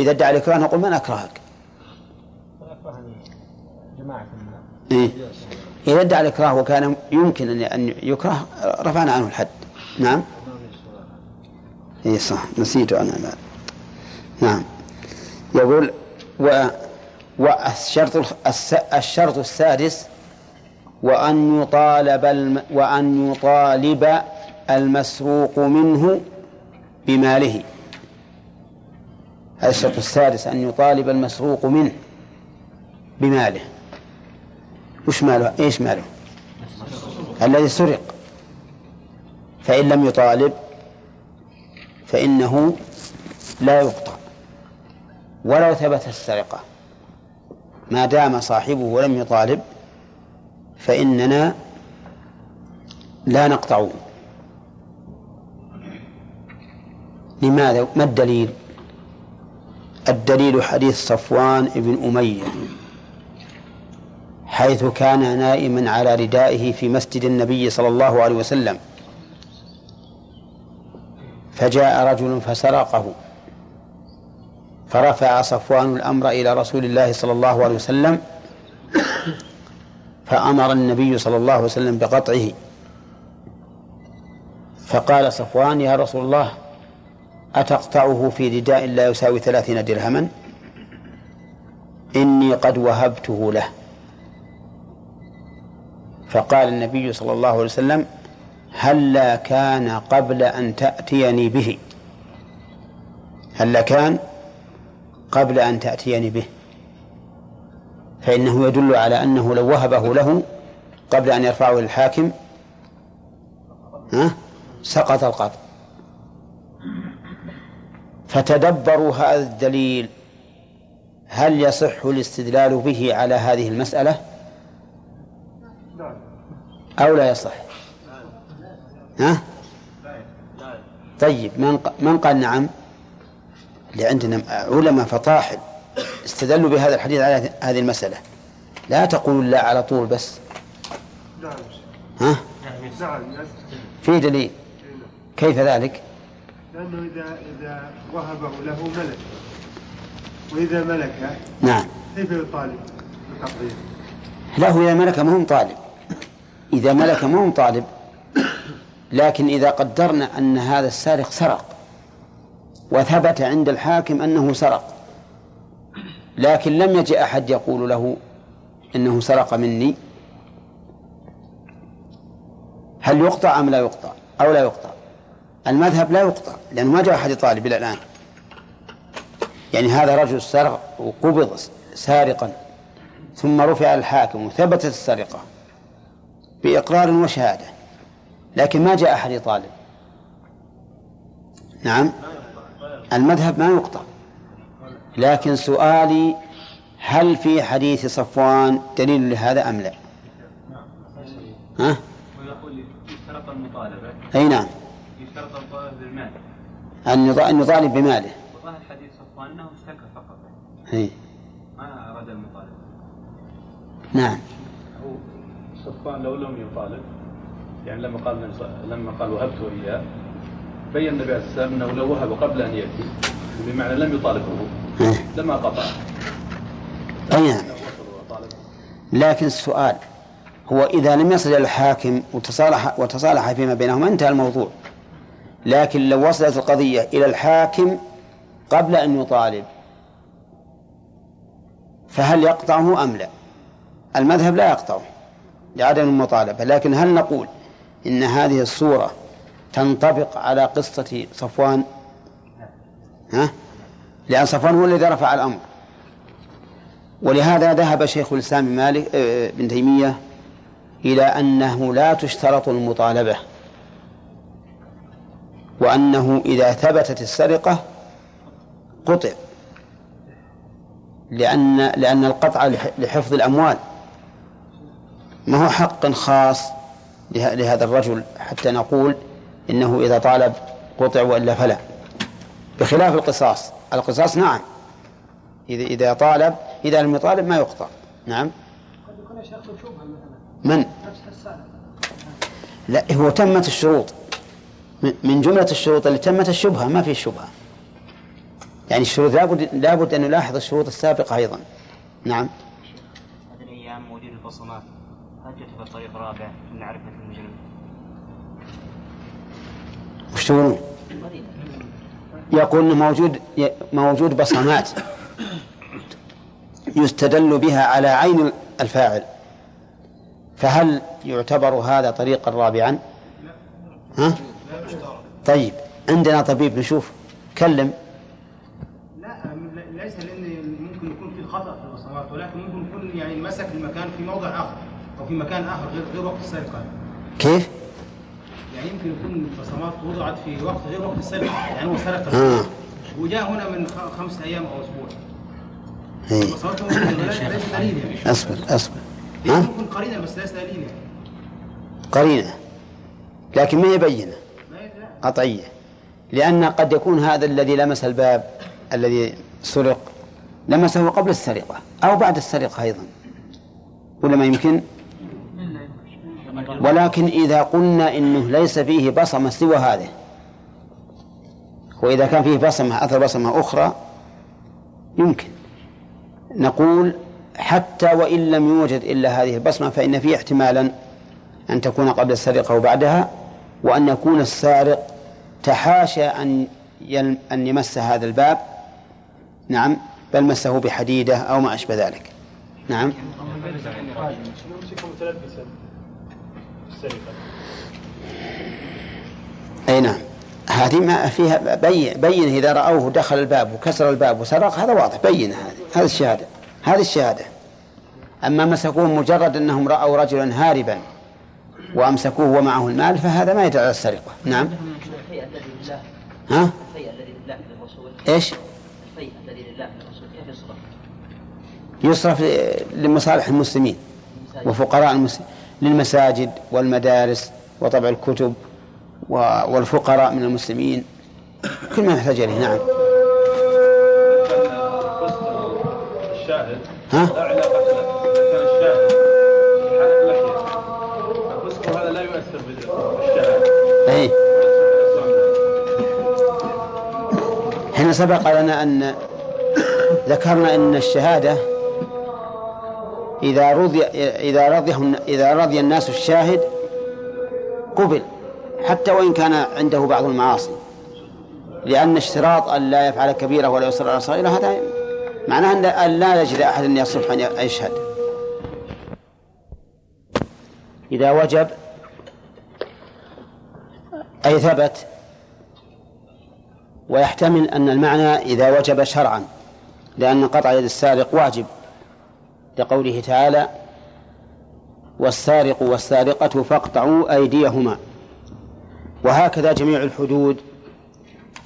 A: إذا ادعى الإكراه نقول من أكرهك؟ إيه؟ إذا ادعى الإكراه وكان يمكن أن يكره رفعنا عنه الحد. نعم؟ إيه صح. نسيت أنا لا. نعم. يقول و والشرط الشرط السادس وأن يطالب الم وأن يطالب المسروق منه بماله. هذا الشرط السادس أن يطالب المسروق منه بماله. وش ماله؟ إيش ماله؟ الذي سرق. فإن لم يطالب فإنه لا يقطع. ولو ثبت السرقة ما دام صاحبه لم يطالب فإننا لا نقطعه. لماذا؟ ما الدليل؟ الدليل حديث صفوان بن أمية حيث كان نائما على ردائه في مسجد النبي صلى الله عليه وسلم. فجاء رجل فسرقه فرفع صفوان الأمر إلى رسول الله صلى الله عليه وسلم فأمر النبي صلى الله عليه وسلم بقطعه. فقال صفوان يا رسول الله أتقطعه في رداء لا يساوي ثلاثين درهما؟ إني قد وهبته له. فقال النبي صلى الله عليه وسلم هلا كان قبل أن تأتيني به؟ هلا كان قبل أن تأتيني به؟ فإنه يدل على أنه لو وهبه له قبل أن يرفعه الحاكم ها سقط القطع. فتدبروا هذا الدليل هل يصح الاستدلال به على هذه المسألة؟ أو لا يصح؟ ها؟ طيب من من قال نعم؟ اللي عندنا علماء فطاحل استدلوا بهذا الحديث على هذه المسألة. لا تقولوا لا على طول بس. ها؟ في دليل. كيف ذلك؟
D: لأنه إذا إذا وهبه له ملك. وإذا ملك
A: نعم.
D: كيف يطالب بتقدير
A: لا هو إذا ملك ما هو طالب إذا ملك ما هو طالب لكن إذا قدرنا أن هذا السارق سرق وثبت عند الحاكم أنه سرق لكن لم يجئ أحد يقول له إنه سرق مني هل يقطع أم لا يقطع؟ أو لا يقطع؟ المذهب لا يقطع لأنه ما جاء أحد يطالب إلى الآن. يعني هذا رجل سرق وقبض سارقا ثم رفع الحاكم وثبتت السرقة بإقرار وشهادة لكن ما جاء أحد يطالب. نعم المذهب ما يقطع. لكن سؤالي هل في حديث صفوان دليل لهذا أم لا؟ ها؟
C: ويقول المطالبة.
A: أي نعم. أن يطالب بماله.
C: وظاهر حديث صفوان أنه اشتكى فقط.
A: أي.
C: ما أراد المطالبة
A: نعم.
F: صفان لو لم يطالب.
H: يعني لما قال لما قال وهبته إياه بين النبي عليه الصلاه والسلام أنه لو وهب قبل أن يأتي بمعنى لم يطالبه.
A: إيه.
H: لما قطع.
A: أي نعم. لكن السؤال هو إذا لم يصل إلى الحاكم وتصالح وتصالح فيما بينهما انتهى الموضوع. لكن لو وصلت القضية إلى الحاكم قبل أن يطالب فهل يقطعه أم لا؟ المذهب لا يقطعه لعدم المطالبة لكن هل نقول إن هذه الصورة تنطبق على قصة صفوان؟ ها؟ لأن صفوان هو الذي رفع الأمر. ولهذا ذهب شيخ الإسلام مالك آه، ابن تيمية إلى أنه لا تشترط المطالبة. وأنه إذا ثبتت السرقة قطع. لأن لأن القطع لحفظ الأموال. ما هو حق خاص لهذا الرجل حتى نقول إنه إذا طالب قطع وإلا فلا. بخلاف القصاص. القصاص نعم. إذا إذا طالب إذا لم يطالب ما يقطع. نعم.
B: قد يكون مثلا
A: من؟ لا هو تمت الشروط. من جملة الشروط اللي تمت الشبهة ما في شبهة يعني الشروط لابد لابد أن نلاحظ الشروط السابقة أيضا نعم
I: هذه الأيام موجود البصمات هل جت بطريق رابع لمعرفة المجرم؟
A: وش تقولون؟ يقول موجود موجود بصمات يستدل بها على عين الفاعل فهل يعتبر هذا طريقا رابعا؟ ها؟ طيب عندنا طبيب نشوف. كلم.
J: لا ليس لأن ممكن يكون في خطأ في البصمات ولكن ممكن يكون يعني مسك المكان في موضع آخر أو في مكان آخر غير غير وقت السرقة.
A: كيف؟
J: يعني يمكن يكون البصمات وضعت في وقت غير وقت السرقة يعني هو سرق.
A: آه.
J: وجاء هنا من خ- خمسة أيام أو أسبوع.
A: إيه.
J: البصمات موجودة، ليس ليس دليل يعني
A: أصبر أصبر.
J: هي
A: ها؟
J: ممكن قرينه بس ليس دليل يعني
A: قرينة لكن ما يبينه قطعية لأن قد يكون هذا الذي لمس الباب الذي سرق لمسه قبل السرقة أو بعد السرقة أيضا ولا ما يمكن؟ ولكن إذا قلنا إنه ليس فيه بصمة سوى هذه وإذا كان فيه بصمة أثر بصمة أخرى يمكن. نقول حتى وإن لم يوجد إلا هذه البصمة فإن فيه احتمالا أن تكون قبل السرقة وبعدها وأن يكون السارق تحاشى أن أن يمس هذا الباب؟ نعم. بل مسه بحديدة أو ما أشبه ذلك. نعم. أي نعم. هذه ما فيها بين بين إذا رأوه دخل الباب وكسر الباب وسرق هذا واضح. بين هذه. هذه الشهادة. هذه الشهادة. أما مسكوه مجرد أنهم رأوا رجلا هاربا وأمسكوه ومعه المال فهذا ما يدل على السرقة. نعم.
E: الذي لله.
A: ها؟
E: الفيء الذي لله للرسول
A: إيش؟
E: الفيء الذي لله للرسول كيف يصرف؟
A: يصرف لمصالح المسلمين وفقراء المسلمين للمساجد والمدارس وطبع الكتب والفقراء من المسلمين. كل ما يحتاج إليه نعم.
H: الشاهد
A: ها؟ سبق لنا أن ذكرنا أن الشهادة إذا رضي إذا رضي إذا رضي الناس الشاهد قبل حتى وإن كان عنده بعض المعاصي. لأن اشتراط أن لا يفعل كبيرة ولا يصر على صغيرة هذا معناه أن- لا يجد أحد أن يصح أن يشهد. إذا وجب أي ثبت ويحتمل أن المعنى إذا وجب شرعا لأن قطع يد السارق واجب. لقوله تعالى والسارق والسارقة فاقطعوا أيديهما. وهكذا جميع الحدود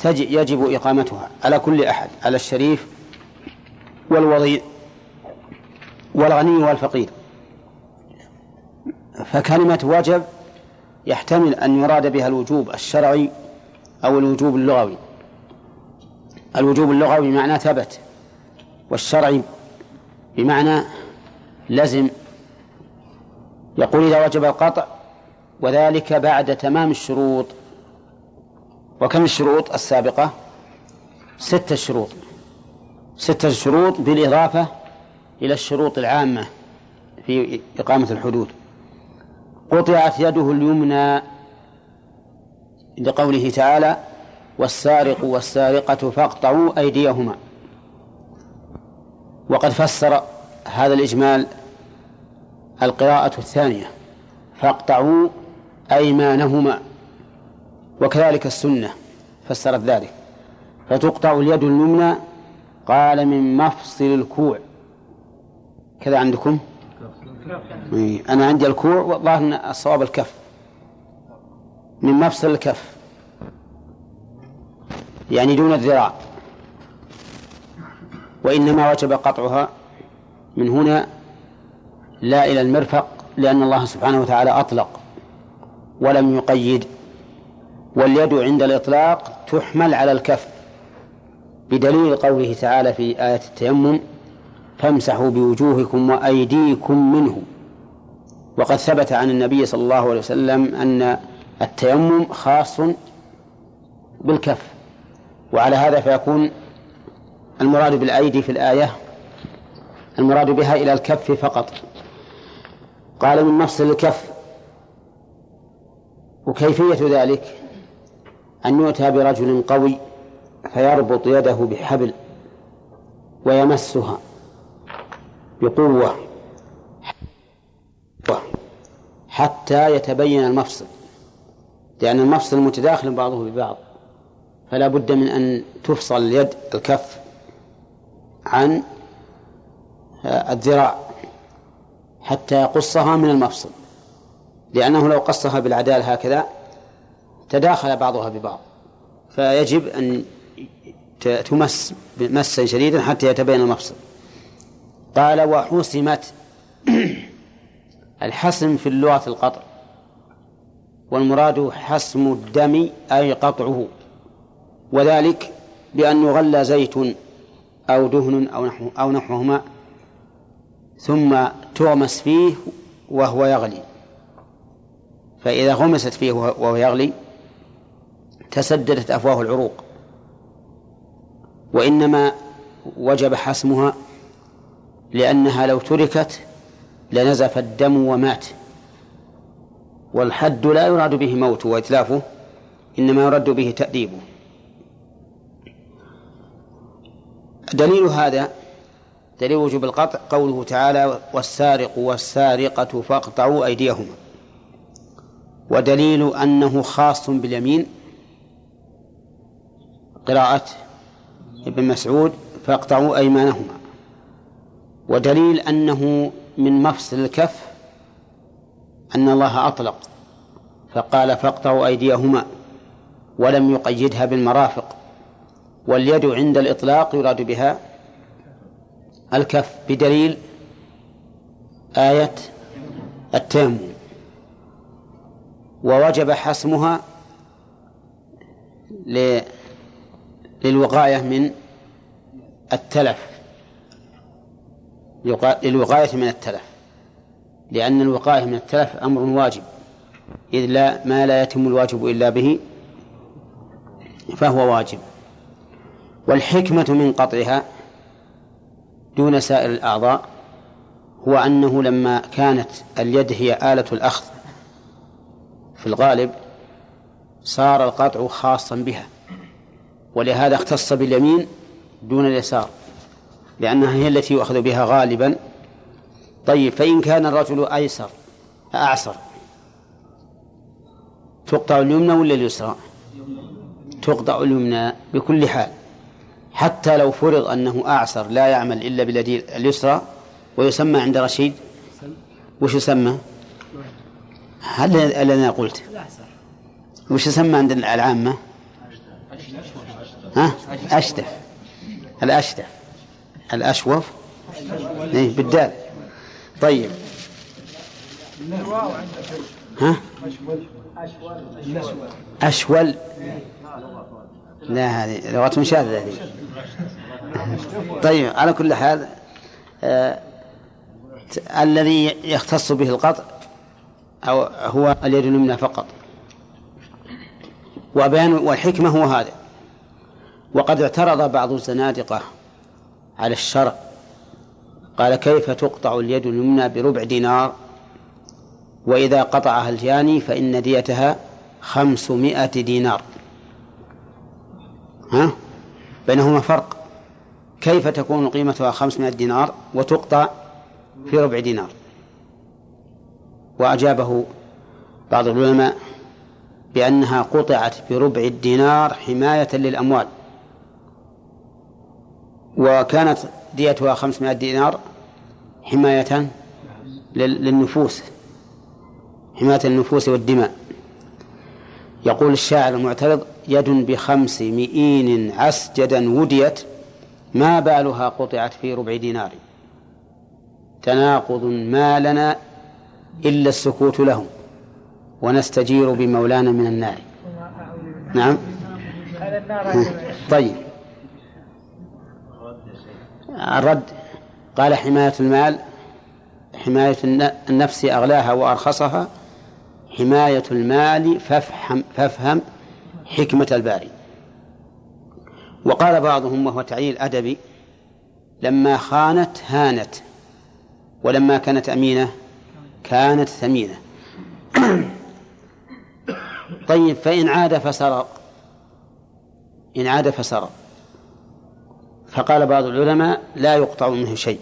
A: يجب إقامتها على كل أحد على الشريف والوضيع والغني والفقير. فكلمة وجب يحتمل أن يراد بها الوجوب الشرعي أو الوجوب اللغوي. الوجوب اللغوي بمعنى ثبت والشرعي بمعنى لزم. يقول إذا وجب القطع وذلك بعد تمام الشروط. وكم الشروط السابقة؟ ستة شروط. ستة شروط بالإضافة إلى الشروط العامة في إقامة الحدود. قطعت يده اليمنى لقوله تعالى والسارق والسارقة فاقطعوا أيديهما. وقد فسر هذا الإجمال القراءة الثانية. فاقطعوا أيمانهما. وكذلك السنة فسرت ذلك. فتقطع اليد اليمنى قال من مفصل الكوع. كذا عندكم؟ أنا عندي الكوع والله الصواب الكف. من مفصل الكف. يعني دون الذراع. وإنما وجب قطعها من هنا لا إلى المرفق لأن الله سبحانه وتعالى أطلق ولم يقيد. واليد عند الإطلاق تحمل على الكف بدليل قوله تعالى في آية التيمم فامسحوا بوجوهكم وأيديكم منه. وقد ثبت عن النبي صلى الله عليه وسلم أن التيمم خاص بالكف. وعلى هذا فيكون المراد بالأيدي في الآية المراد بها إلى الكف فقط. قال من مفصل الكف وكيفية ذلك؟ أن يؤتى برجل قوي فيربط يده بحبل ويمسها بقوة حتى يتبين المفصل لأن المفصل متداخل بعضه ببعض. فلا بد من أن تفصل اليد الكف عن الذراع حتى يقصها من المفصل. لأنه لو قصها بالعدال هكذا تداخل بعضها ببعض. فيجب أن تمس مسا شديدا حتى يتبين المفصل. قال وحسمت الحسم في اللغة القطع والمراد حسم الدم أي قطعه. وذلك بأن يغلى زيت أو دهن أو نحو أو نحوهما ثم تغمس فيه وهو يغلي. فإذا غمست فيه وهو يغلي تسددت أفواه العروق. وإنما وجب حسمها لأنها لو تركت لنزف الدم ومات. والحد لا يراد به موت وإتلافه إنما يرد به تأديبه. دليل هذا دليل وجوب القطع قوله تعالى والسارق والسارقة فاقطعوا أيديهما. ودليل أنه خاص باليمين قراءة ابن مسعود فاقطعوا أيمانهما. ودليل أنه من مفصل الكف أن الله أطلق فقال فاقطعوا أيديهما ولم يقيدها بالمرافق. واليد عند الإطلاق يراد بها الكف بدليل آية التيمم. ووجب حسمها للوقاية من التلف. للوقاية من التلف. لأن الوقاية من التلف أمر واجب. إذ لا ما لا يتم الواجب إلا به فهو واجب. والحكمة من قطعها دون سائر الأعضاء هو أنه لما كانت اليد هي آلة الأخذ في الغالب صار القطع خاصا بها ولهذا اختص باليمين دون اليسار لأنها هي التي يؤخذ بها غالبا. طيب فإن كان الرجل أيسر أعسر تقطع اليمنى ولا اليسرى؟ تقطع اليمنى بكل حال. حتى لو فرض أنه أعسر لا يعمل إلا باليد اليسرى ويسمى عند رشيد وش يسمى؟ هل أنا قلت وش يسمى عند العامة؟ ها؟ أشتف الأشتف الأشوف إيه بالدال طيب ها؟ أشول لا هذه لغة شاذة هذه. طيب على كل حال آه الذي يختص به القطع أو هو اليد اليمنى فقط. وبيان والحكمة هو هذا. وقد اعترض بعض الزنادقة على الشرع. قال كيف تقطع اليد اليمنى بربع دينار؟ وإذا قطعها الجاني فإن ديتها خمسمائة دينار. ها؟ بينهما فرق. كيف تكون قيمتها خمسمائة دينار وتقطع في ربع دينار؟ وأجابه بعض العلماء بأنها قطعت بربع الدينار حماية للأموال. وكانت ديتها خمسمائة دينار حماية للنفوس حماية النفوس والدماء. يقول الشاعر المعترض يد بخمس مئين عسجدا وديت ما بالها قطعت في ربع دينار. تناقض ما لنا إلا السكوت له ونستجير بمولانا من النار. نعم. طيب. الرد. قال حماية المال حماية النفس أغلاها وأرخصها. حماية المال فافهم, فافهم. حكمة الباري. وقال بعضهم وهو تعليل أدبي لما خانت هانت ولما كانت أمينة كانت ثمينة. طيب فإن عاد فسرق إن عاد فسرق فقال بعض العلماء لا يقطع منه شيء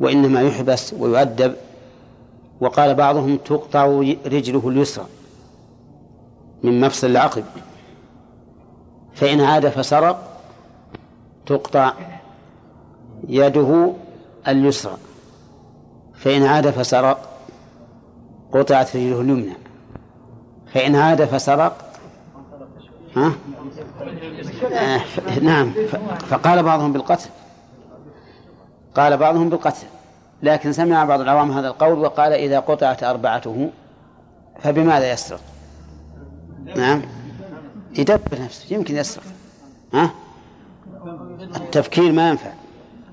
A: وإنما يحبس ويؤدب. وقال بعضهم تقطع رجله اليسرى. من مفصل العقب فإن عاد فسرق تقطع يده اليسرى. فإن عاد فسرق قطعت رجله اليمنى. فإن عاد فسرق ها؟ آه نعم فقال بعضهم بالقتل. قال بعضهم بالقتل. لكن سمع بعض العوام هذا القول وقال إذا قطعت أربعته فبماذا يسرق؟ نعم. يدبر نفسه يمكن يسرق. ها؟ التفكير ما ينفع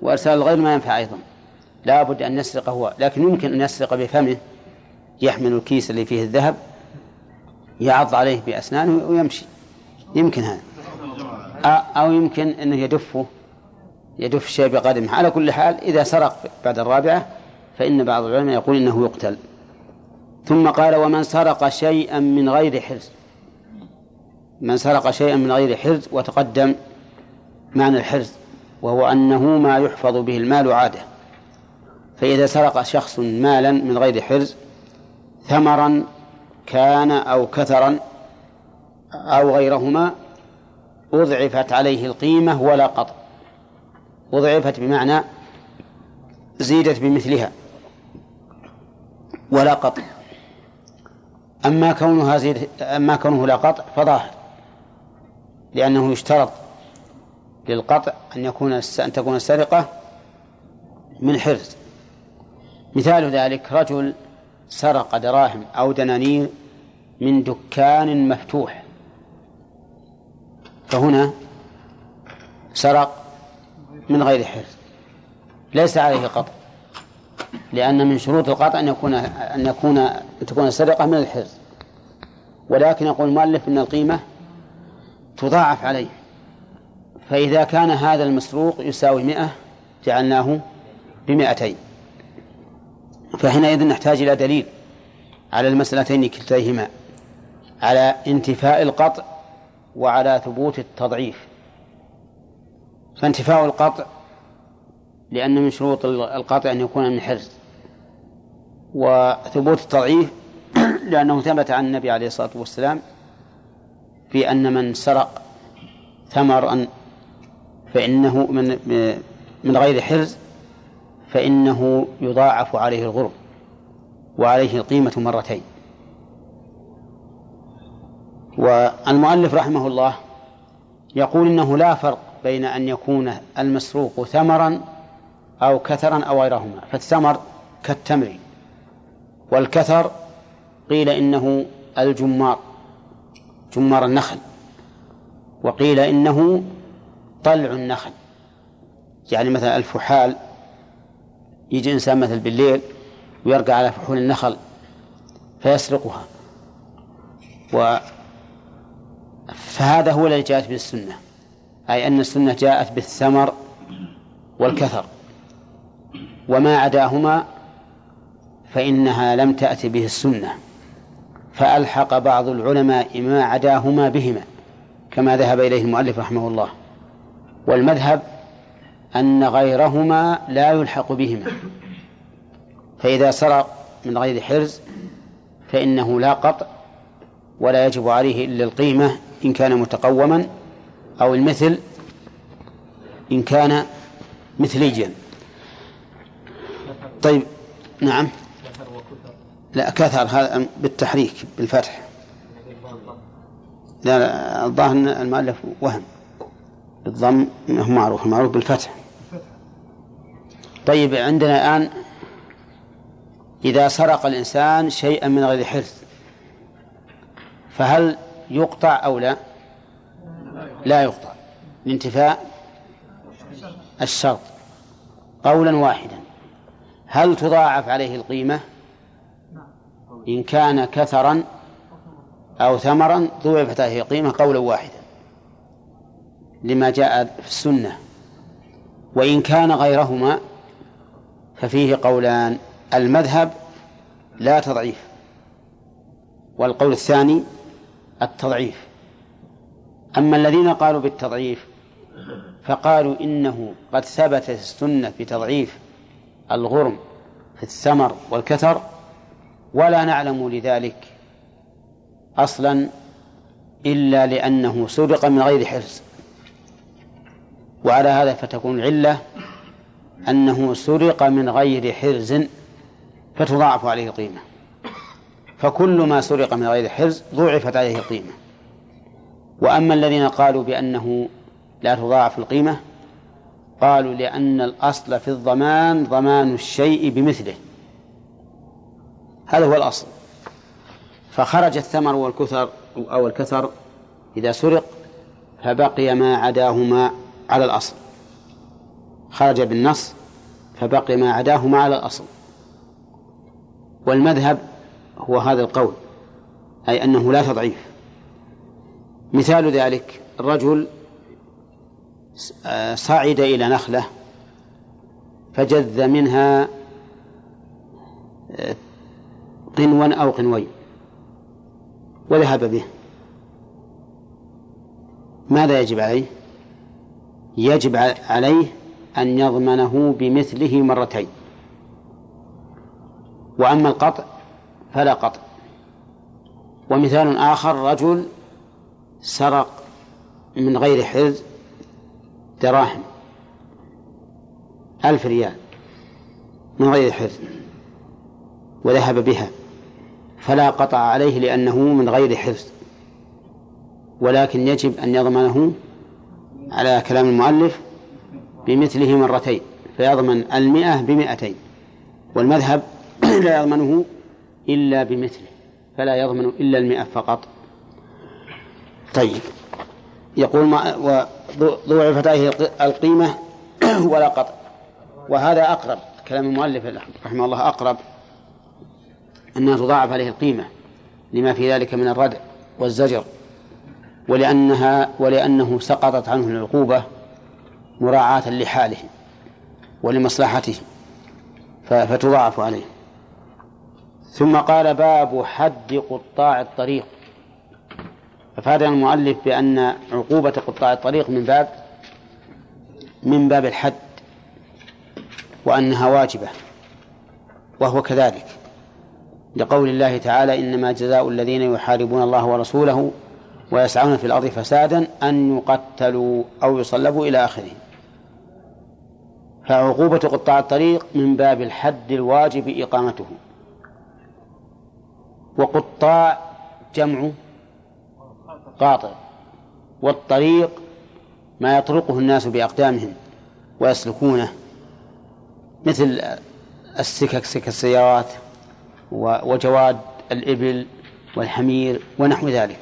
A: وإرسال الغير ما ينفع أيضا. لا بد أن يسرق هو لكن يمكن أن يسرق بفمه. يحمل الكيس اللي فيه الذهب يعض عليه بأسنانه ويمشي. يمكن هذا. أو يمكن أنه يدفه يدف الشيء بقدمه. على كل حال إذا سرق بعد الرابعة فإن بعض العلماء يقول إنه يقتل. ثم قال ومن سرق شيئا من غير حرز من سرق شيئا من غير حرز وتقدم معنى الحرز وهو أنه ما يحفظ به المال عادة. فإذا سرق شخص مالا من غير حرز ثمرا كان أو كثرا أو غيرهما أضعفت عليه القيمة ولا قطع. أضعفت بمعنى زيدت بمثلها ولا قطع. أما كونها زيد أما كونه لا قطع فظاهر. لأنه يشترط للقطع أن يكون أن تكون السرقة من حرز. مثال ذلك رجل سرق دراهم أو دنانير من دكان مفتوح. فهنا سرق من غير حرز. ليس عليه قطع لأن من شروط القطع أن يكون أن يكون أن تكون السرقة من الحرز. ولكن يقول المؤلف أن القيمة تضاعف عليه. فإذا كان هذا المسروق يساوي مئة جعلناه بمئتين. فحينئذ نحتاج إلى دليل على المسألتين كلتيهما على انتفاء القطع وعلى ثبوت التضعيف. فانتفاء القطع لأن من شروط القطع أن يكون من حرز. وثبوت التضعيف لأنه ثبت عن النبي عليه الصلاة والسلام في أن من سرق ثمرا فإنه من من غير حرز فإنه يضاعف عليه الغرب وعليه القيمة مرتين. والمؤلف رحمه الله يقول إنه لا فرق بين أن يكون المسروق ثمرا أو كثرا أو غيرهما فالثمر كالتمر والكثر قيل إنه الجمار. جمار النخل وقيل إنه طلع النخل. يعني مثلا الفحال يجي إنسان مثل بالليل ويرقى على فحول النخل فيسرقها. و فهذا هو الذي جاءت به السنة أي أن السنة جاءت بالثمر والكثر. وما عداهما فإنها لم تأت به السنة. فألحق بعض العلماء ما عداهما بهما كما ذهب إليه المؤلف رحمه الله. والمذهب أن غيرهما لا يلحق بهما. فإذا سرق من غير حرز فإنه لا قطع ولا يجب عليه إلا القيمة إن كان متقوما أو المثل إن كان مثليا. طيب نعم. لا كثر هذا بالتحريك بالفتح. لا, الظاهر المؤلف وهم. بالضم هو معروف معروف بالفتح. طيب عندنا الآن إذا سرق الإنسان شيئا من غير حرز فهل يقطع أو لا؟ لا يقطع. لانتفاء الشرط. قولا واحدا. هل تضاعف عليه القيمة؟ إن كان كثرا أو ثمرا ضوعفت عليه القيمة قولا واحدا لما جاء في السنة. وإن كان غيرهما ففيه قولان المذهب لا تضعيف والقول الثاني التضعيف. أما الذين قالوا بالتضعيف فقالوا إنه قد ثبتت السنة بتضعيف الغرم في الثمر والكثر ولا نعلم لذلك أصلا إلا لأنه سرق من غير حرص. وعلى هذا فتكون العلة أنه سرق من غير حرز فتضاعف عليه القيمة. فكل ما سرق من غير حرز ضوعفت عليه القيمة. وأما الذين قالوا بأنه لا تضاعف القيمة قالوا لأن الأصل في الضمان ضمان الشيء بمثله. هذا هو الأصل. فخرج الثمر والكثر أو الكثر إذا سرق فبقي ما عداهما على الأصل. خرج بالنص فبقي ما عداهما على الأصل. والمذهب هو هذا القول أي أنه لا تضعيف. مثال ذلك الرجل صعد إلى نخلة فجذ منها قنوا أو قنوين وذهب به. ماذا يجب عليه؟ يجب عليه أن يضمنه بمثله مرتين. وأما القطع فلا قطع. ومثال آخر رجل سرق من غير حرز دراهم ألف ريال من غير حرز وذهب بها. فلا قطع عليه لأنه من غير حرز ولكن يجب أن يضمنه على كلام المؤلف بمثله مرتين فيضمن المئة بمئتين والمذهب لا يضمنه إلا بمثله فلا يضمن إلا المئة فقط. طيب يقول ما وضوعفت عليه القيمة ولا قطع. وهذا أقرب كلام المؤلف رحمه الله أقرب. أنها تضاعف عليه القيمة لما في ذلك من الردع والزجر ولأنها ولأنه سقطت عنه العقوبة مراعاة لحاله ولمصلحته فتضاعف عليه. ثم قال باب حد قطاع الطريق. أفاد المؤلف بأن عقوبة قطاع الطريق من باب من باب الحد وأنها واجبة وهو كذلك. لقول الله تعالى إنما جزاء الذين يحاربون الله ورسوله ويسعون في الأرض فسادا أن يقتلوا أو يصلبوا إلى آخره. فعقوبة قطاع الطريق من باب الحد الواجب إقامته. وقطاع جمع قاطع والطريق ما يطرقه الناس بأقدامهم ويسلكونه مثل السكك سكك السيارات. وجواد الإبل والحمير ونحو ذلك.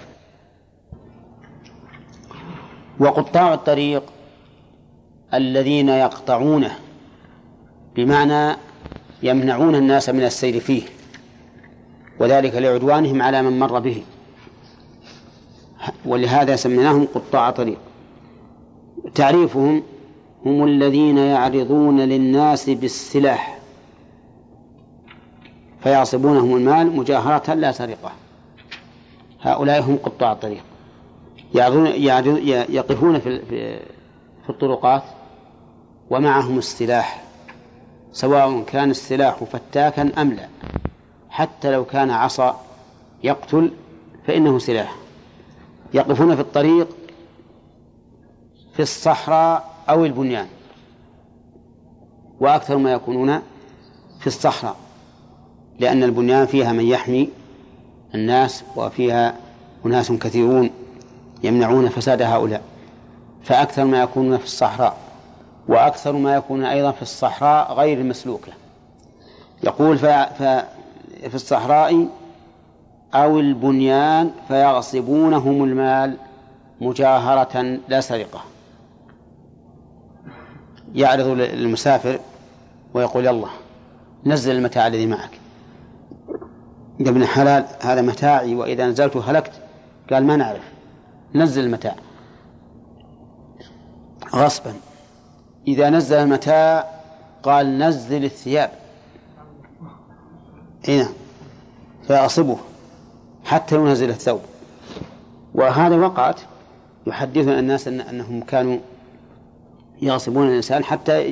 A: وقطاع الطريق الذين يقطعونه بمعنى يمنعون الناس من السير فيه وذلك لعدوانهم على من مر به. ولهذا سميناهم قطاع طريق. تعريفهم هم الذين يعرضون للناس بالسلاح. فيعصبونهم المال مجاهرة لا سرقة. هؤلاء هم قطاع الطريق. يقفون في في الطرقات ومعهم السلاح سواء كان السلاح فتاكا أم لا. حتى لو كان عصا يقتل فإنه سلاح. يقفون في الطريق في الصحراء أو البنيان. وأكثر ما يكونون في الصحراء. لأن البنيان فيها من يحمي الناس وفيها أناس كثيرون يمنعون فساد هؤلاء فأكثر ما يكونون في الصحراء وأكثر ما يكون أيضا في الصحراء غير المسلوكة يقول في الصحراء أو البنيان فيغصبونهم المال مجاهرة لا سرقة. يعرض للمسافر ويقول يلا نزل المتاع الذي معك. يا ابن حلال هذا متاعي وإذا نزلت هلكت. قال ما نعرف. نزل المتاع. غصبا. إذا نزل المتاع قال نزل الثياب. هنا فيغصبه حتى ينزل الثوب. وهذا وقعت. يحدثنا الناس أن أنهم كانوا يغصبون الإنسان حتى